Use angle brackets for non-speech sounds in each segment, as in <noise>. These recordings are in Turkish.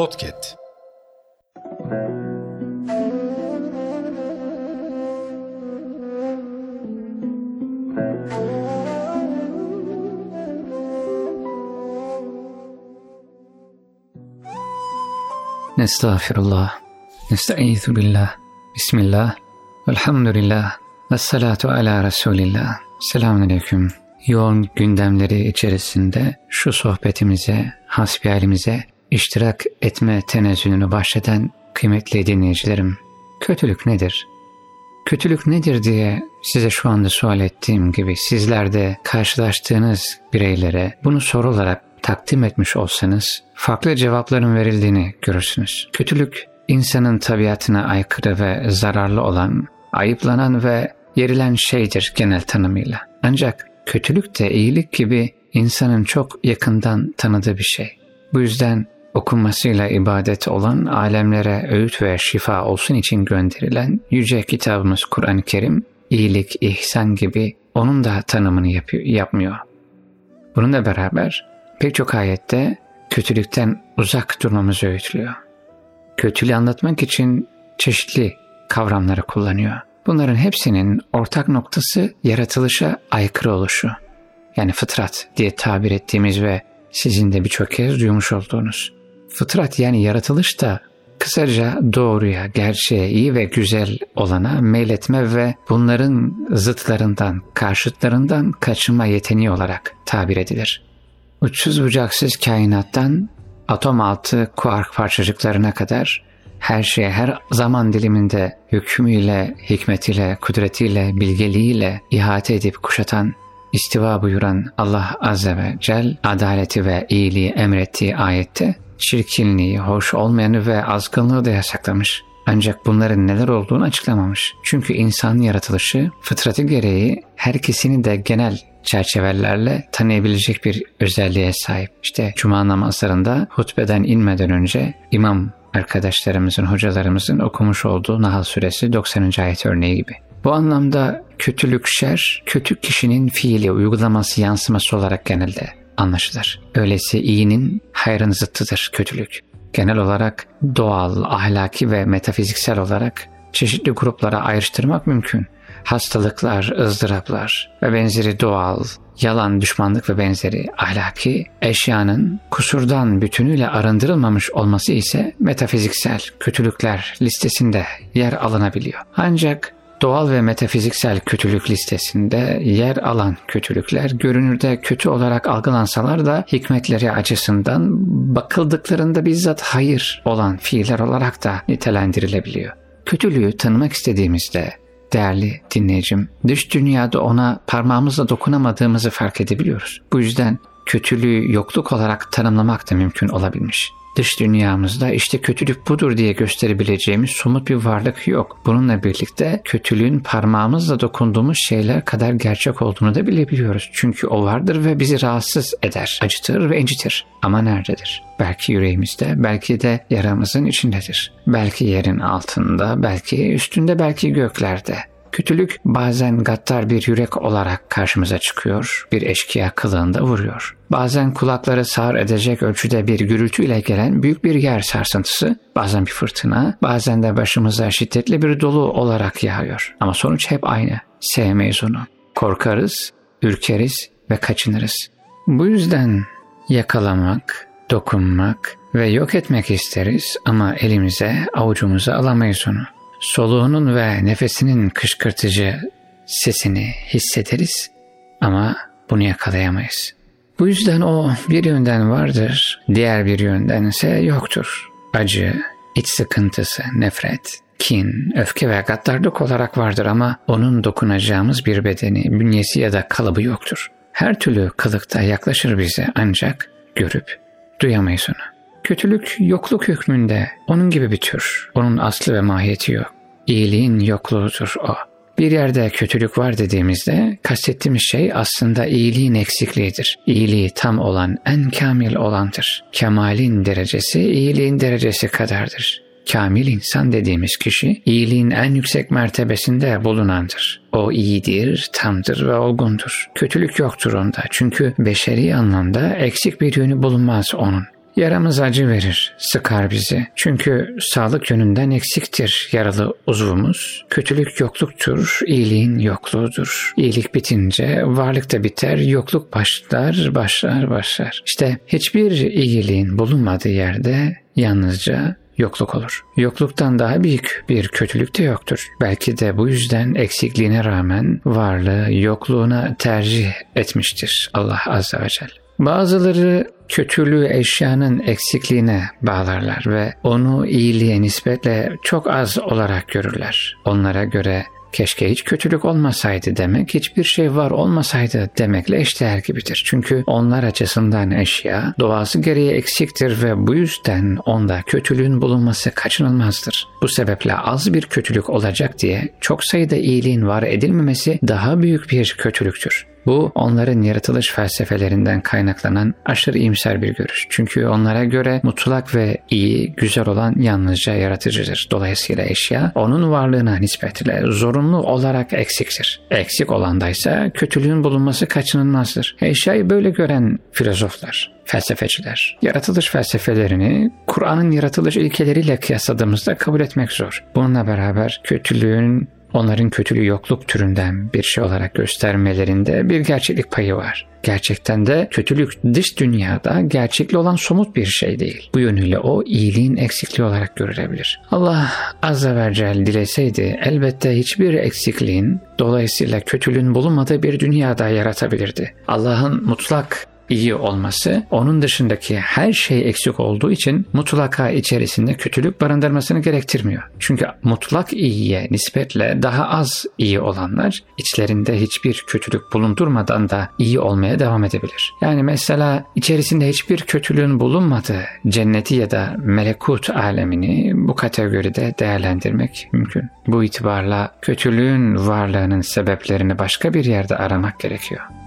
Podcast. Nestağfirullah, nestaizu billah, bismillah, velhamdülillah, ve salatu ala Resulillah. Selamun Aleyküm. Yoğun gündemleri içerisinde şu sohbetimize, hasbihalimize iştirak etme tenezzülünü başlatan kıymetli dinleyicilerim. Kötülük nedir? Kötülük nedir diye size şu anda sual ettiğim gibi sizler de karşılaştığınız bireylere bunu soru olarak takdim etmiş olsanız farklı cevapların verildiğini görürsünüz. Kötülük insanın tabiatına aykırı ve zararlı olan, ayıplanan ve yerilen şeydir genel tanımıyla. Ancak kötülük de iyilik gibi insanın çok yakından tanıdığı bir şey. Bu yüzden okunmasıyla ibadet olan alemlere öğüt ve şifa olsun için gönderilen yüce kitabımız Kur'an-ı Kerim iyilik, ihsan gibi onun da tanımını yapıyor, yapmıyor. Bununla beraber pek çok ayette kötülükten uzak durmamızı öğütlüyor. Kötülüğü anlatmak için çeşitli kavramları kullanıyor. Bunların hepsinin ortak noktası yaratılışa aykırı oluşu. Yani fıtrat diye tabir ettiğimiz ve sizin de birçok kez duymuş olduğunuz. Fıtrat yani yaratılış da kısaca doğruya, gerçeğe, iyi ve güzel olana meyletme ve bunların zıtlarından, karşıtlarından kaçınma yeteneği olarak tabir edilir. Uçsuz bucaksız kainattan atom altı kuark parçacıklarına kadar her şeye her zaman diliminde hükmüyle, hikmetiyle, kudretiyle, bilgeliğiyle ihate edip kuşatan, istiva buyuran Allah Azze ve Cel adaleti ve iyiliği emrettiği ayette çirkinliği, hoş olmayanı ve azgınlığı da yasaklamış. Ancak bunların neler olduğunu açıklamamış. Çünkü insanın yaratılışı fıtratı gereği herkesini de genel çerçevelerle tanıyabilecek bir özelliğe sahip. İşte cuma namazlarında hutbeden inmeden önce imam arkadaşlarımızın, hocalarımızın okumuş olduğu Nahl Suresi 90. ayet örneği gibi. Bu anlamda kötülük şer, kötü kişinin fiili, uygulaması, yansıması olarak genelde anlaşılır. Öyleyse iyinin hayrın zıttıdır kötülük. Genel olarak doğal, ahlaki ve metafiziksel olarak çeşitli gruplara ayrıştırmak mümkün. Hastalıklar, ızdıraplar ve benzeri doğal, yalan, düşmanlık ve benzeri ahlaki eşyanın kusurdan bütünüyle arındırılmamış olması ise metafiziksel kötülükler listesinde yer alınabiliyor. Ancak doğal ve metafiziksel kötülük listesinde yer alan kötülükler görünürde kötü olarak algılansalar da hikmetleri açısından bakıldıklarında bizzat hayır olan fiiller olarak da nitelendirilebiliyor. Kötülüğü tanımak istediğimizde değerli dinleyicim, dış dünyada ona parmağımızla dokunamadığımızı fark edebiliyoruz. Bu yüzden kötülüğü yokluk olarak tanımlamak da mümkün olabilmiş. Dış dünyamızda işte kötülük budur diye gösterebileceğimiz somut bir varlık yok. Bununla birlikte kötülüğün parmağımızla dokunduğumuz şeyler kadar gerçek olduğunu da bilebiliyoruz. Çünkü o vardır ve bizi rahatsız eder, acıtır ve incitir. Ama nerededir? Belki yüreğimizde, belki de yaramızın içindedir. Belki yerin altında, belki üstünde, belki göklerde. Kötülük bazen gaddar bir yürek olarak karşımıza çıkıyor, bir eşkıya kılığında vuruyor. Bazen kulakları sağır edecek ölçüde bir gürültüyle gelen büyük bir yer sarsıntısı, bazen bir fırtına, bazen de başımıza şiddetli bir dolu olarak yağıyor. Ama sonuç hep aynı, sevmeyiz onu. Korkarız, ürkeriz ve kaçınırız. Bu yüzden yakalamak, dokunmak ve yok etmek isteriz ama elimize, avucumuza alamayız onu soluğunun ve nefesinin kışkırtıcı sesini hissederiz ama bunu yakalayamayız. Bu yüzden o bir yönden vardır, diğer bir yönden ise yoktur. Acı, iç sıkıntısı, nefret, kin, öfke ve gaddarlık olarak vardır ama onun dokunacağımız bir bedeni, bünyesi ya da kalıbı yoktur. Her türlü kılıkta yaklaşır bize ancak görüp duyamayız onu. Kötülük yokluk hükmünde onun gibi bir tür. Onun aslı ve mahiyeti yok. İyiliğin yokluğudur o. Bir yerde kötülük var dediğimizde kastettiğimiz şey aslında iyiliğin eksikliğidir. İyiliği tam olan, en kamil olandır. Kemalin derecesi iyiliğin derecesi kadardır. Kamil insan dediğimiz kişi iyiliğin en yüksek mertebesinde bulunandır. O iyidir, tamdır ve olgundur. Kötülük yoktur onda çünkü beşeri anlamda eksik bir yönü bulunmaz onun. Yaramız acı verir, sıkar bizi. Çünkü sağlık yönünden eksiktir yaralı uzvumuz. Kötülük yokluktur, iyiliğin yokluğudur. İyilik bitince varlık da biter, yokluk başlar, başlar, başlar. İşte hiçbir iyiliğin bulunmadığı yerde yalnızca yokluk olur. Yokluktan daha büyük bir kötülük de yoktur. Belki de bu yüzden eksikliğine rağmen varlığı yokluğuna tercih etmiştir Allah Azze ve Celle. Bazıları kötülüğü eşyanın eksikliğine bağlarlar ve onu iyiliğe nispetle çok az olarak görürler. Onlara göre keşke hiç kötülük olmasaydı demek, hiçbir şey var olmasaydı demekle eşdeğer gibidir. Çünkü onlar açısından eşya doğası gereği eksiktir ve bu yüzden onda kötülüğün bulunması kaçınılmazdır. Bu sebeple az bir kötülük olacak diye çok sayıda iyiliğin var edilmemesi daha büyük bir kötülüktür. Bu onların yaratılış felsefelerinden kaynaklanan aşırı iyimser bir görüş. Çünkü onlara göre mutlak ve iyi, güzel olan yalnızca yaratıcıdır. Dolayısıyla eşya onun varlığına nispetle zorunlu olarak eksiktir. Eksik olandaysa kötülüğün bulunması kaçınılmazdır. Eşyayı böyle gören filozoflar, felsefeciler, yaratılış felsefelerini Kur'an'ın yaratılış ilkeleriyle kıyasladığımızda kabul etmek zor. Bununla beraber kötülüğün onların kötülüğü yokluk türünden bir şey olarak göstermelerinde bir gerçeklik payı var. Gerçekten de kötülük dış dünyada gerçekli olan somut bir şey değil. Bu yönüyle o iyiliğin eksikliği olarak görülebilir. Allah azze ve celle dileseydi elbette hiçbir eksikliğin dolayısıyla kötülüğün bulunmadığı bir dünyada yaratabilirdi. Allah'ın mutlak iyi olması onun dışındaki her şey eksik olduğu için mutlaka içerisinde kötülük barındırmasını gerektirmiyor. Çünkü mutlak iyiye nispetle daha az iyi olanlar içlerinde hiçbir kötülük bulundurmadan da iyi olmaya devam edebilir. Yani mesela içerisinde hiçbir kötülüğün bulunmadığı cenneti ya da melekut alemini bu kategoride değerlendirmek mümkün. Bu itibarla kötülüğün varlığının sebeplerini başka bir yerde aramak gerekiyor.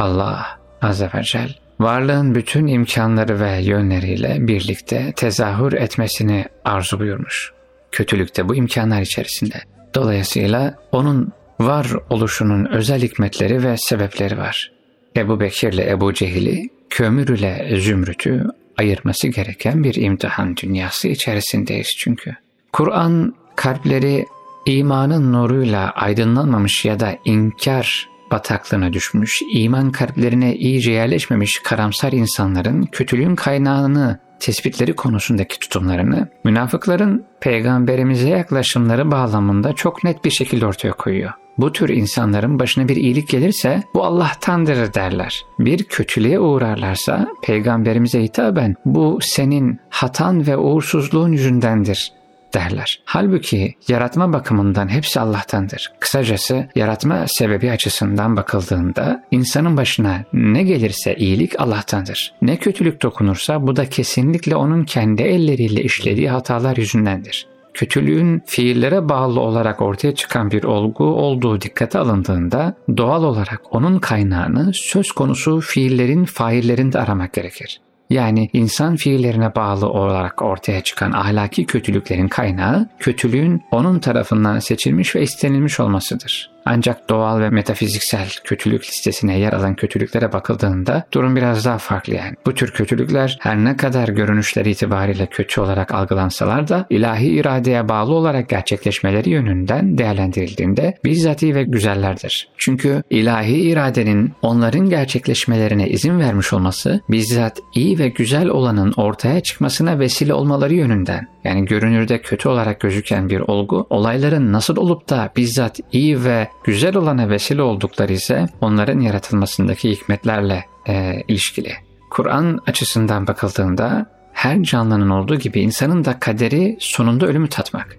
Allah Azze ve Celle varlığın bütün imkanları ve yönleriyle birlikte tezahür etmesini arzu buyurmuş. Kötülükte bu imkanlar içerisinde. Dolayısıyla onun var oluşunun özel hikmetleri ve sebepleri var. Ebu Bekir ile Ebu Cehil'i, kömür ile zümrütü ayırması gereken bir imtihan dünyası içerisindeyiz çünkü. Kur'an kalpleri imanın nuruyla aydınlanmamış ya da inkar bataklığına düşmüş, iman kalplerine iyice yerleşmemiş karamsar insanların kötülüğün kaynağını tespitleri konusundaki tutumlarını münafıkların peygamberimize yaklaşımları bağlamında çok net bir şekilde ortaya koyuyor. Bu tür insanların başına bir iyilik gelirse bu Allah'tandır derler. Bir kötülüğe uğrarlarsa peygamberimize hitaben bu senin hatan ve uğursuzluğun yüzündendir derler. Halbuki yaratma bakımından hepsi Allah'tandır. Kısacası yaratma sebebi açısından bakıldığında insanın başına ne gelirse iyilik Allah'tandır. Ne kötülük dokunursa bu da kesinlikle onun kendi elleriyle işlediği hatalar yüzündendir kötülüğün fiillere bağlı olarak ortaya çıkan bir olgu olduğu dikkate alındığında doğal olarak onun kaynağını söz konusu fiillerin faillerinde aramak gerekir. Yani insan fiillerine bağlı olarak ortaya çıkan ahlaki kötülüklerin kaynağı kötülüğün onun tarafından seçilmiş ve istenilmiş olmasıdır. Ancak doğal ve metafiziksel kötülük listesine yer alan kötülüklere bakıldığında durum biraz daha farklı yani. Bu tür kötülükler her ne kadar görünüşleri itibariyle kötü olarak algılansalar da ilahi iradeye bağlı olarak gerçekleşmeleri yönünden değerlendirildiğinde bizzat iyi ve güzellerdir. Çünkü ilahi iradenin onların gerçekleşmelerine izin vermiş olması bizzat iyi ve güzel olanın ortaya çıkmasına vesile olmaları yönünden yani görünürde kötü olarak gözüken bir olgu olayların nasıl olup da bizzat iyi ve güzel olana vesile oldukları ise onların yaratılmasındaki hikmetlerle e, ilişkili. Kur'an açısından bakıldığında her canlının olduğu gibi insanın da kaderi sonunda ölümü tatmak.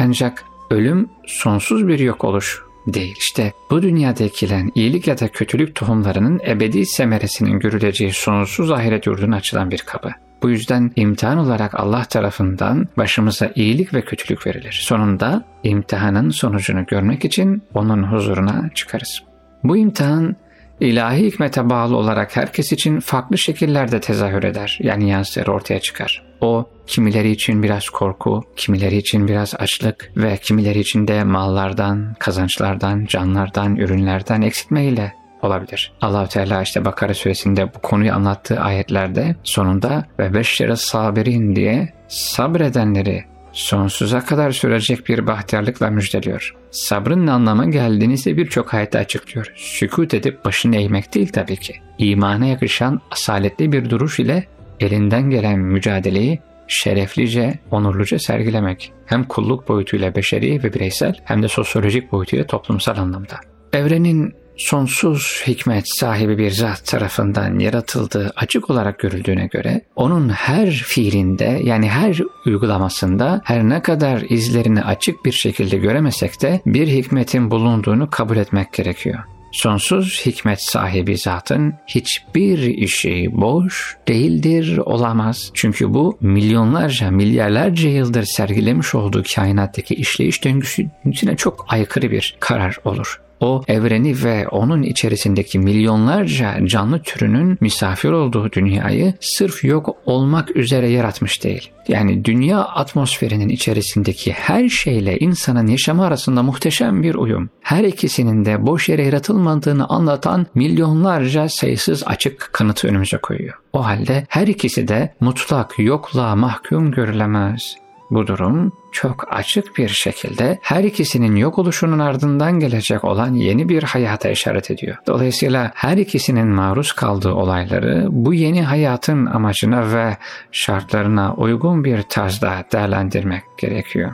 Ancak ölüm sonsuz bir yok oluş değil. İşte bu dünyada ekilen iyilik ya da kötülük tohumlarının ebedi semeresinin görüleceği sonsuz ahiret yurduna açılan bir kapı. Bu yüzden imtihan olarak Allah tarafından başımıza iyilik ve kötülük verilir. Sonunda imtihanın sonucunu görmek için onun huzuruna çıkarız. Bu imtihan ilahi hikmete bağlı olarak herkes için farklı şekillerde tezahür eder. Yani yansır ortaya çıkar. O kimileri için biraz korku, kimileri için biraz açlık ve kimileri için de mallardan, kazançlardan, canlardan, ürünlerden eksiltmeyle olabilir. allah Teala işte Bakara suresinde bu konuyu anlattığı ayetlerde sonunda ve beşşere sabirin diye sabredenleri sonsuza kadar sürecek bir bahtiyarlıkla müjdeliyor. Sabrın ne anlama geldiğini ise birçok ayette açıklıyor. Sükut edip başını eğmek değil tabii ki. İmana yakışan asaletli bir duruş ile elinden gelen mücadeleyi şereflice, onurluca sergilemek. Hem kulluk boyutuyla beşeri ve bireysel hem de sosyolojik boyutuyla toplumsal anlamda. Evrenin sonsuz hikmet sahibi bir zat tarafından yaratıldığı açık olarak görüldüğüne göre onun her fiilinde yani her uygulamasında her ne kadar izlerini açık bir şekilde göremesek de bir hikmetin bulunduğunu kabul etmek gerekiyor. Sonsuz hikmet sahibi zatın hiçbir işi boş değildir, olamaz. Çünkü bu milyonlarca, milyarlarca yıldır sergilemiş olduğu kainattaki işleyiş döngüsüne çok aykırı bir karar olur o evreni ve onun içerisindeki milyonlarca canlı türünün misafir olduğu dünyayı sırf yok olmak üzere yaratmış değil. Yani dünya atmosferinin içerisindeki her şeyle insanın yaşamı arasında muhteşem bir uyum. Her ikisinin de boş yere yaratılmadığını anlatan milyonlarca sayısız açık kanıtı önümüze koyuyor. O halde her ikisi de mutlak yokluğa mahkum görülemez. Bu durum çok açık bir şekilde her ikisinin yok oluşunun ardından gelecek olan yeni bir hayata işaret ediyor. Dolayısıyla her ikisinin maruz kaldığı olayları bu yeni hayatın amacına ve şartlarına uygun bir tarzda değerlendirmek gerekiyor.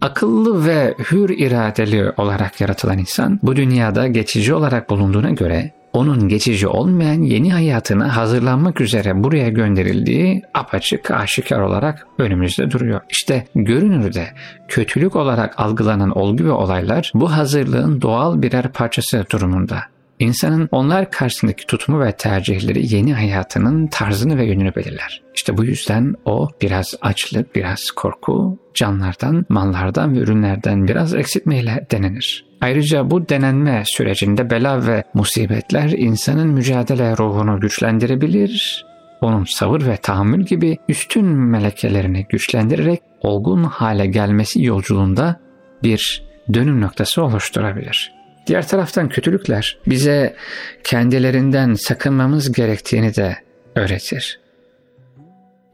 Akıllı ve hür iradeli olarak yaratılan insan bu dünyada geçici olarak bulunduğuna göre onun geçici olmayan yeni hayatına hazırlanmak üzere buraya gönderildiği apaçık aşikar olarak önümüzde duruyor. İşte görünürde kötülük olarak algılanan olgu ve olaylar bu hazırlığın doğal birer parçası durumunda. İnsanın onlar karşısındaki tutumu ve tercihleri yeni hayatının tarzını ve yönünü belirler. İşte bu yüzden o biraz açlık, biraz korku, canlardan, mallardan ve ürünlerden biraz eksiltmeyle denenir. Ayrıca bu denenme sürecinde bela ve musibetler insanın mücadele ruhunu güçlendirebilir, onun sabır ve tahammül gibi üstün melekelerini güçlendirerek olgun hale gelmesi yolculuğunda bir dönüm noktası oluşturabilir. Diğer taraftan kötülükler bize kendilerinden sakınmamız gerektiğini de öğretir.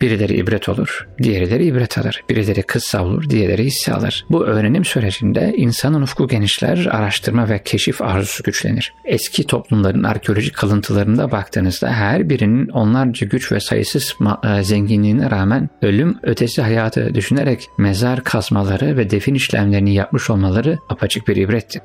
Birileri ibret olur, diğerleri ibret alır. Birileri kız savulur, diğerleri hisse alır. Bu öğrenim sürecinde insanın ufku genişler, araştırma ve keşif arzusu güçlenir. Eski toplumların arkeolojik kalıntılarında baktığınızda her birinin onlarca güç ve sayısız e, zenginliğine rağmen ölüm ötesi hayatı düşünerek mezar kazmaları ve defin işlemlerini yapmış olmaları apaçık bir ibretti.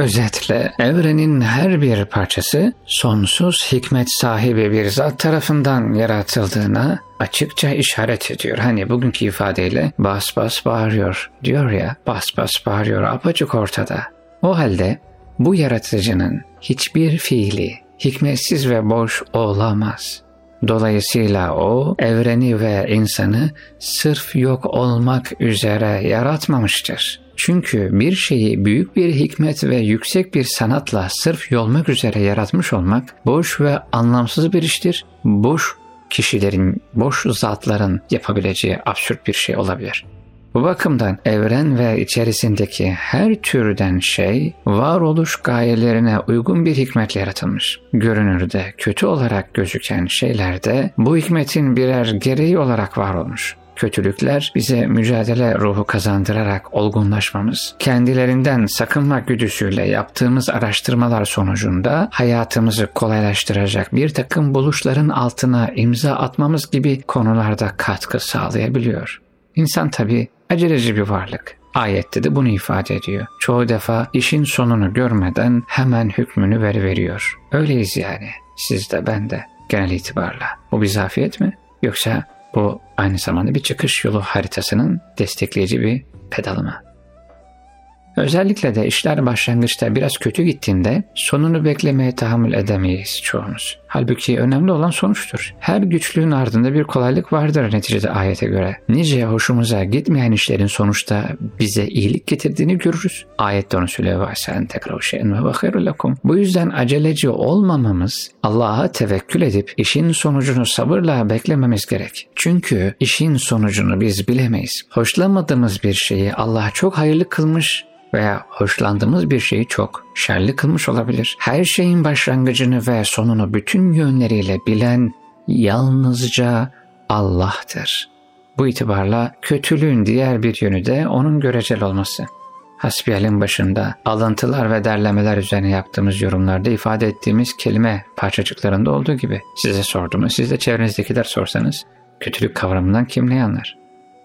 Özetle evrenin her bir parçası sonsuz hikmet sahibi bir zat tarafından yaratıldığına açıkça işaret ediyor. Hani bugünkü ifadeyle bas bas bağırıyor diyor ya bas bas bağırıyor apaçık ortada. O halde bu yaratıcının hiçbir fiili hikmetsiz ve boş olamaz. Dolayısıyla o evreni ve insanı sırf yok olmak üzere yaratmamıştır. Çünkü bir şeyi büyük bir hikmet ve yüksek bir sanatla sırf yolmak üzere yaratmış olmak boş ve anlamsız bir iştir. Boş kişilerin, boş zatların yapabileceği absürt bir şey olabilir. Bu bakımdan evren ve içerisindeki her türden şey varoluş gayelerine uygun bir hikmetle yaratılmış. Görünürde kötü olarak gözüken şeyler de bu hikmetin birer gereği olarak var olmuş. Kötülükler bize mücadele ruhu kazandırarak olgunlaşmamız, kendilerinden sakınmak güdüsüyle yaptığımız araştırmalar sonucunda hayatımızı kolaylaştıracak bir takım buluşların altına imza atmamız gibi konularda katkı sağlayabiliyor. İnsan tabi aceleci bir varlık. Ayette de bunu ifade ediyor. Çoğu defa işin sonunu görmeden hemen hükmünü veriyor. Öyleyiz yani. Siz de ben de genel itibarla. Bu bir zafiyet mi? Yoksa bu aynı zamanda bir çıkış yolu haritasının destekleyici bir pedalı mı? Özellikle de işler başlangıçta biraz kötü gittiğinde sonunu beklemeye tahammül edemeyiz çoğumuz. Halbuki önemli olan sonuçtur. Her güçlüğün ardında bir kolaylık vardır neticede ayete göre. Nice hoşumuza gitmeyen işlerin sonuçta bize iyilik getirdiğini görürüz. Ayette onu söylüyor. Şey Bu yüzden aceleci olmamamız, Allah'a tevekkül edip işin sonucunu sabırla beklememiz gerek. Çünkü işin sonucunu biz bilemeyiz. Hoşlanmadığımız bir şeyi Allah çok hayırlı kılmış veya hoşlandığımız bir şeyi çok şerli kılmış olabilir. Her şeyin başlangıcını ve sonunu bütün yönleriyle bilen yalnızca Allah'tır. Bu itibarla kötülüğün diğer bir yönü de onun görecel olması. Hasbiyal'in başında alıntılar ve derlemeler üzerine yaptığımız yorumlarda ifade ettiğimiz kelime parçacıklarında olduğu gibi size sorduğumu siz de çevrenizdekiler sorsanız kötülük kavramından kim ne anlar?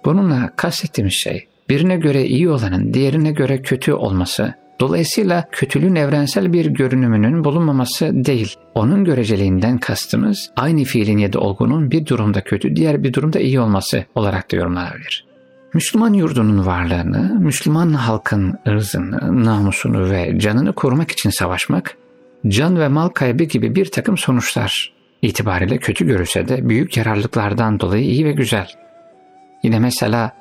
Bununla kastettiğimiz şey birine göre iyi olanın diğerine göre kötü olması, dolayısıyla kötülüğün evrensel bir görünümünün bulunmaması değil. Onun göreceliğinden kastımız aynı fiilin ya da olgunun bir durumda kötü, diğer bir durumda iyi olması olarak da yorumlanabilir. Müslüman yurdunun varlığını, Müslüman halkın ırzını, namusunu ve canını korumak için savaşmak, can ve mal kaybı gibi bir takım sonuçlar itibariyle kötü görülse de büyük yararlıklardan dolayı iyi ve güzel. Yine mesela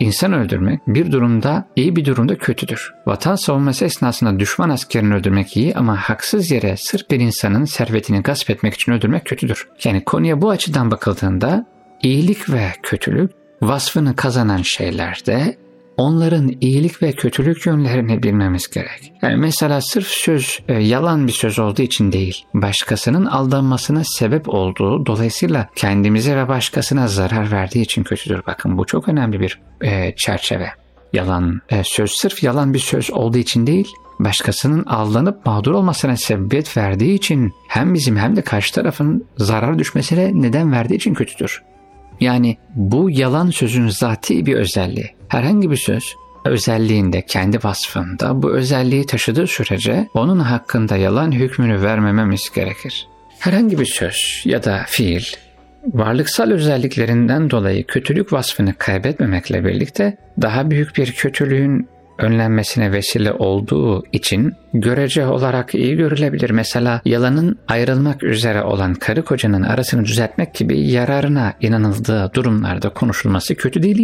İnsan öldürmek bir durumda iyi bir durumda kötüdür. Vatan savunması esnasında düşman askerini öldürmek iyi ama haksız yere sırf bir insanın servetini gasp etmek için öldürmek kötüdür. Yani konuya bu açıdan bakıldığında iyilik ve kötülük vasfını kazanan şeylerde onların iyilik ve kötülük yönlerini bilmemiz gerek. Yani mesela sırf söz e, yalan bir söz olduğu için değil, başkasının aldanmasına sebep olduğu, dolayısıyla kendimize ve başkasına zarar verdiği için kötüdür. Bakın bu çok önemli bir e, çerçeve. Yalan, e, söz sırf yalan bir söz olduğu için değil, başkasının aldanıp mağdur olmasına sebebiyet verdiği için hem bizim hem de karşı tarafın zarar düşmesine neden verdiği için kötüdür. Yani bu yalan sözün zati bir özelliği. Herhangi bir söz özelliğinde, kendi vasfında bu özelliği taşıdığı sürece onun hakkında yalan hükmünü vermememiz gerekir. Herhangi bir söz ya da fiil varlıksal özelliklerinden dolayı kötülük vasfını kaybetmemekle birlikte daha büyük bir kötülüğün önlenmesine vesile olduğu için görece olarak iyi görülebilir. Mesela yalanın ayrılmak üzere olan karı kocanın arasını düzeltmek gibi yararına inanıldığı durumlarda konuşulması kötü değil.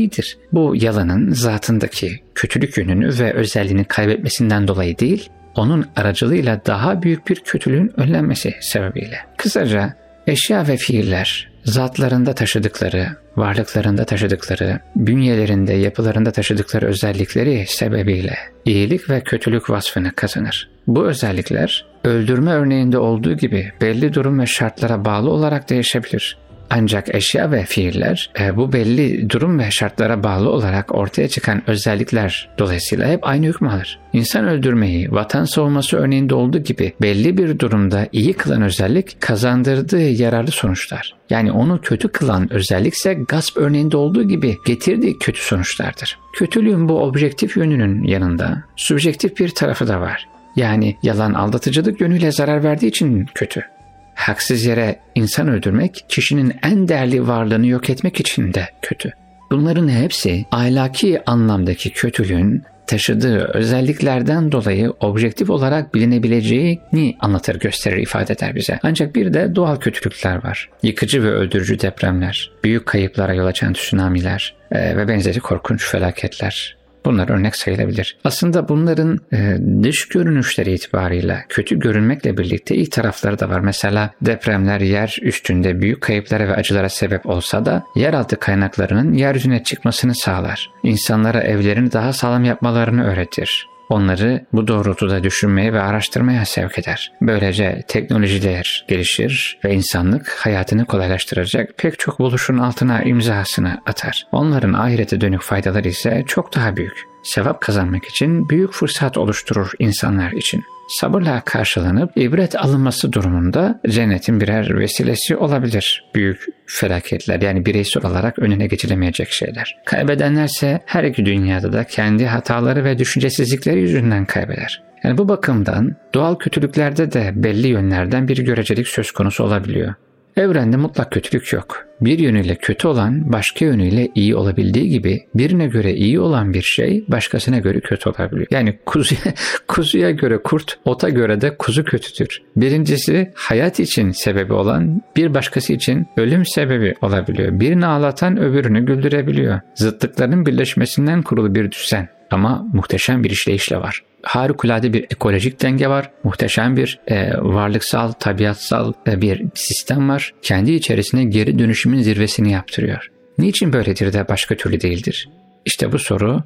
Bu yalanın zatındaki kötülük yönünü ve özelliğini kaybetmesinden dolayı değil, onun aracılığıyla daha büyük bir kötülüğün önlenmesi sebebiyle. Kısaca eşya ve fiiller zatlarında taşıdıkları, varlıklarında taşıdıkları, bünyelerinde, yapılarında taşıdıkları özellikleri sebebiyle iyilik ve kötülük vasfını kazanır. Bu özellikler öldürme örneğinde olduğu gibi belli durum ve şartlara bağlı olarak değişebilir. Ancak eşya ve fiiller e, bu belli durum ve şartlara bağlı olarak ortaya çıkan özellikler dolayısıyla hep aynı hükmü alır. İnsan öldürmeyi vatan savunması örneğinde olduğu gibi belli bir durumda iyi kılan özellik kazandırdığı yararlı sonuçlar. Yani onu kötü kılan özellikse gasp örneğinde olduğu gibi getirdiği kötü sonuçlardır. Kötülüğün bu objektif yönünün yanında subjektif bir tarafı da var. Yani yalan aldatıcılık yönüyle zarar verdiği için kötü haksız yere insan öldürmek kişinin en değerli varlığını yok etmek için de kötü. Bunların hepsi ahlaki anlamdaki kötülüğün taşıdığı özelliklerden dolayı objektif olarak bilinebileceğini anlatır, gösterir, ifade eder bize. Ancak bir de doğal kötülükler var. Yıkıcı ve öldürücü depremler, büyük kayıplara yol açan tsunamiler e, ve benzeri korkunç felaketler. Bunlar örnek sayılabilir. Aslında bunların e, dış görünüşleri itibarıyla kötü görünmekle birlikte iyi tarafları da var. Mesela depremler yer üstünde büyük kayıplara ve acılara sebep olsa da yeraltı kaynaklarının yeryüzüne çıkmasını sağlar. İnsanlara evlerini daha sağlam yapmalarını öğretir onları bu doğrultuda düşünmeye ve araştırmaya sevk eder. Böylece teknolojiler gelişir ve insanlık hayatını kolaylaştıracak pek çok buluşun altına imzasını atar. Onların ahirete dönük faydaları ise çok daha büyük. Sevap kazanmak için büyük fırsat oluşturur insanlar için sabırla karşılanıp ibret alınması durumunda cennetin birer vesilesi olabilir. Büyük felaketler yani bireysel olarak önüne geçilemeyecek şeyler. Kaybedenlerse her iki dünyada da kendi hataları ve düşüncesizlikleri yüzünden kaybeder. Yani bu bakımdan doğal kötülüklerde de belli yönlerden bir görecelik söz konusu olabiliyor. Evrende mutlak kötülük yok. Bir yönüyle kötü olan başka yönüyle iyi olabildiği gibi birine göre iyi olan bir şey başkasına göre kötü olabiliyor. Yani kuzuya, <laughs> kuzuya göre kurt, ota göre de kuzu kötüdür. Birincisi hayat için sebebi olan bir başkası için ölüm sebebi olabiliyor. Birini ağlatan öbürünü güldürebiliyor. Zıtlıkların birleşmesinden kurulu bir düzen ama muhteşem bir işleyişle var harikulade bir ekolojik denge var. Muhteşem bir e, varlıksal, tabiatsal e, bir sistem var. Kendi içerisinde geri dönüşümün zirvesini yaptırıyor. Niçin böyledir de başka türlü değildir? İşte bu soru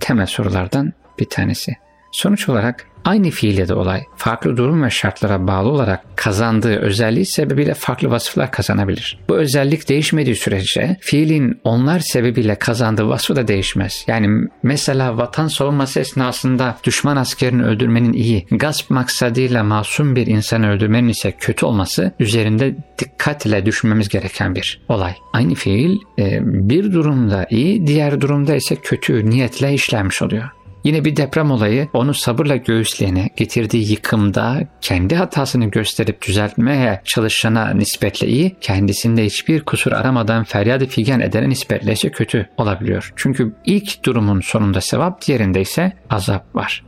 temel sorulardan bir tanesi. Sonuç olarak Aynı fiil ya da olay farklı durum ve şartlara bağlı olarak kazandığı özelliği sebebiyle farklı vasıflar kazanabilir. Bu özellik değişmediği sürece fiilin onlar sebebiyle kazandığı vasfı da değişmez. Yani mesela vatan savunması esnasında düşman askerini öldürmenin iyi, gasp maksadıyla masum bir insanı öldürmenin ise kötü olması üzerinde dikkatle düşünmemiz gereken bir olay. Aynı fiil e, bir durumda iyi, diğer durumda ise kötü niyetle işlenmiş oluyor. Yine bir deprem olayı onu sabırla göğüsleyene, getirdiği yıkımda kendi hatasını gösterip düzeltmeye çalışana nispetle iyi, kendisinde hiçbir kusur aramadan feryadı figen edene nispetle ise kötü olabiliyor. Çünkü ilk durumun sonunda sevap, diğerinde ise azap var.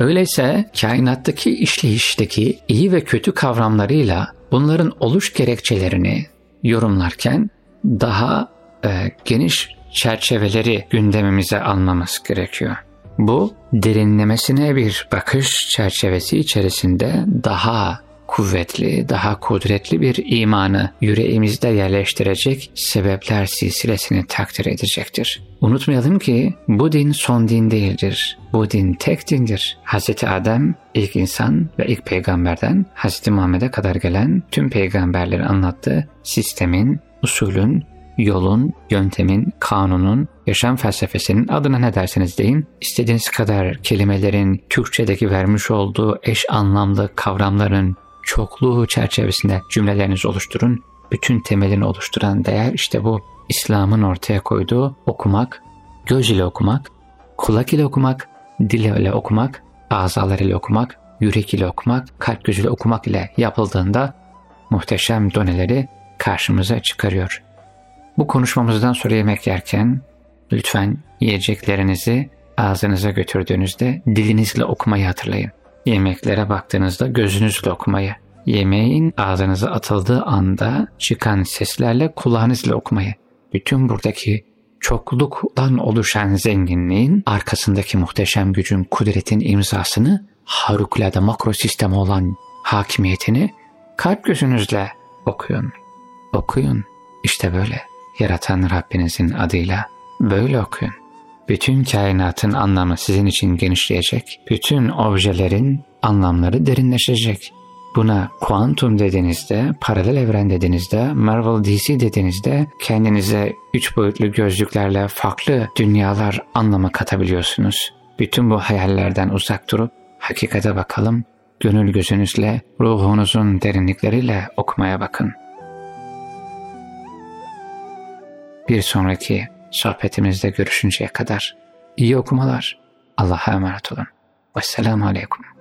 Öyleyse kainattaki işleyişteki iyi ve kötü kavramlarıyla bunların oluş gerekçelerini yorumlarken daha e, geniş çerçeveleri gündemimize almamız gerekiyor. Bu derinlemesine bir bakış çerçevesi içerisinde daha kuvvetli, daha kudretli bir imanı yüreğimizde yerleştirecek sebepler silsilesini takdir edecektir. Unutmayalım ki bu din son din değildir. Bu din tek dindir. Hz. Adem ilk insan ve ilk peygamberden Hz. Muhammed'e kadar gelen tüm peygamberlerin anlattığı sistemin, usulün yolun, yöntemin, kanunun, yaşam felsefesinin adına ne derseniz deyin, istediğiniz kadar kelimelerin Türkçedeki vermiş olduğu eş anlamlı kavramların çokluğu çerçevesinde cümlelerinizi oluşturun. Bütün temelini oluşturan değer işte bu. İslam'ın ortaya koyduğu okumak, göz ile okumak, kulak ile okumak, dil ile okumak, azalar ile okumak, yürek ile okumak, kalp gözüyle okumak ile yapıldığında muhteşem doneleri karşımıza çıkarıyor. Bu konuşmamızdan sonra yemek yerken lütfen yiyeceklerinizi ağzınıza götürdüğünüzde dilinizle okumayı hatırlayın. Yemeklere baktığınızda gözünüzle okumayı, yemeğin ağzınıza atıldığı anda çıkan seslerle kulağınızla okumayı. Bütün buradaki çokluktan oluşan zenginliğin arkasındaki muhteşem gücün, kudretin imzasını, harikulade makro sistemi olan hakimiyetini kalp gözünüzle okuyun. Okuyun. İşte böyle yaratan Rabbinizin adıyla böyle okuyun. Bütün kainatın anlamı sizin için genişleyecek. Bütün objelerin anlamları derinleşecek. Buna kuantum dediğinizde, paralel evren dediğinizde, Marvel DC dediğinizde kendinize üç boyutlu gözlüklerle farklı dünyalar anlamı katabiliyorsunuz. Bütün bu hayallerden uzak durup hakikate bakalım, gönül gözünüzle, ruhunuzun derinlikleriyle okumaya bakın.'' Bir sonraki sohbetimizde görüşünceye kadar iyi okumalar. Allah'a emanet olun. Vesselamu Aleyküm.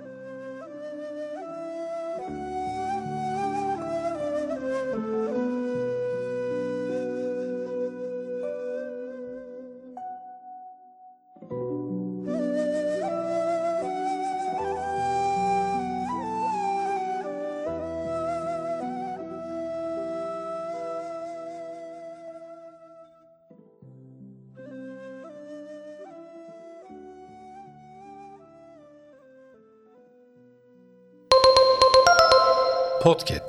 Podcast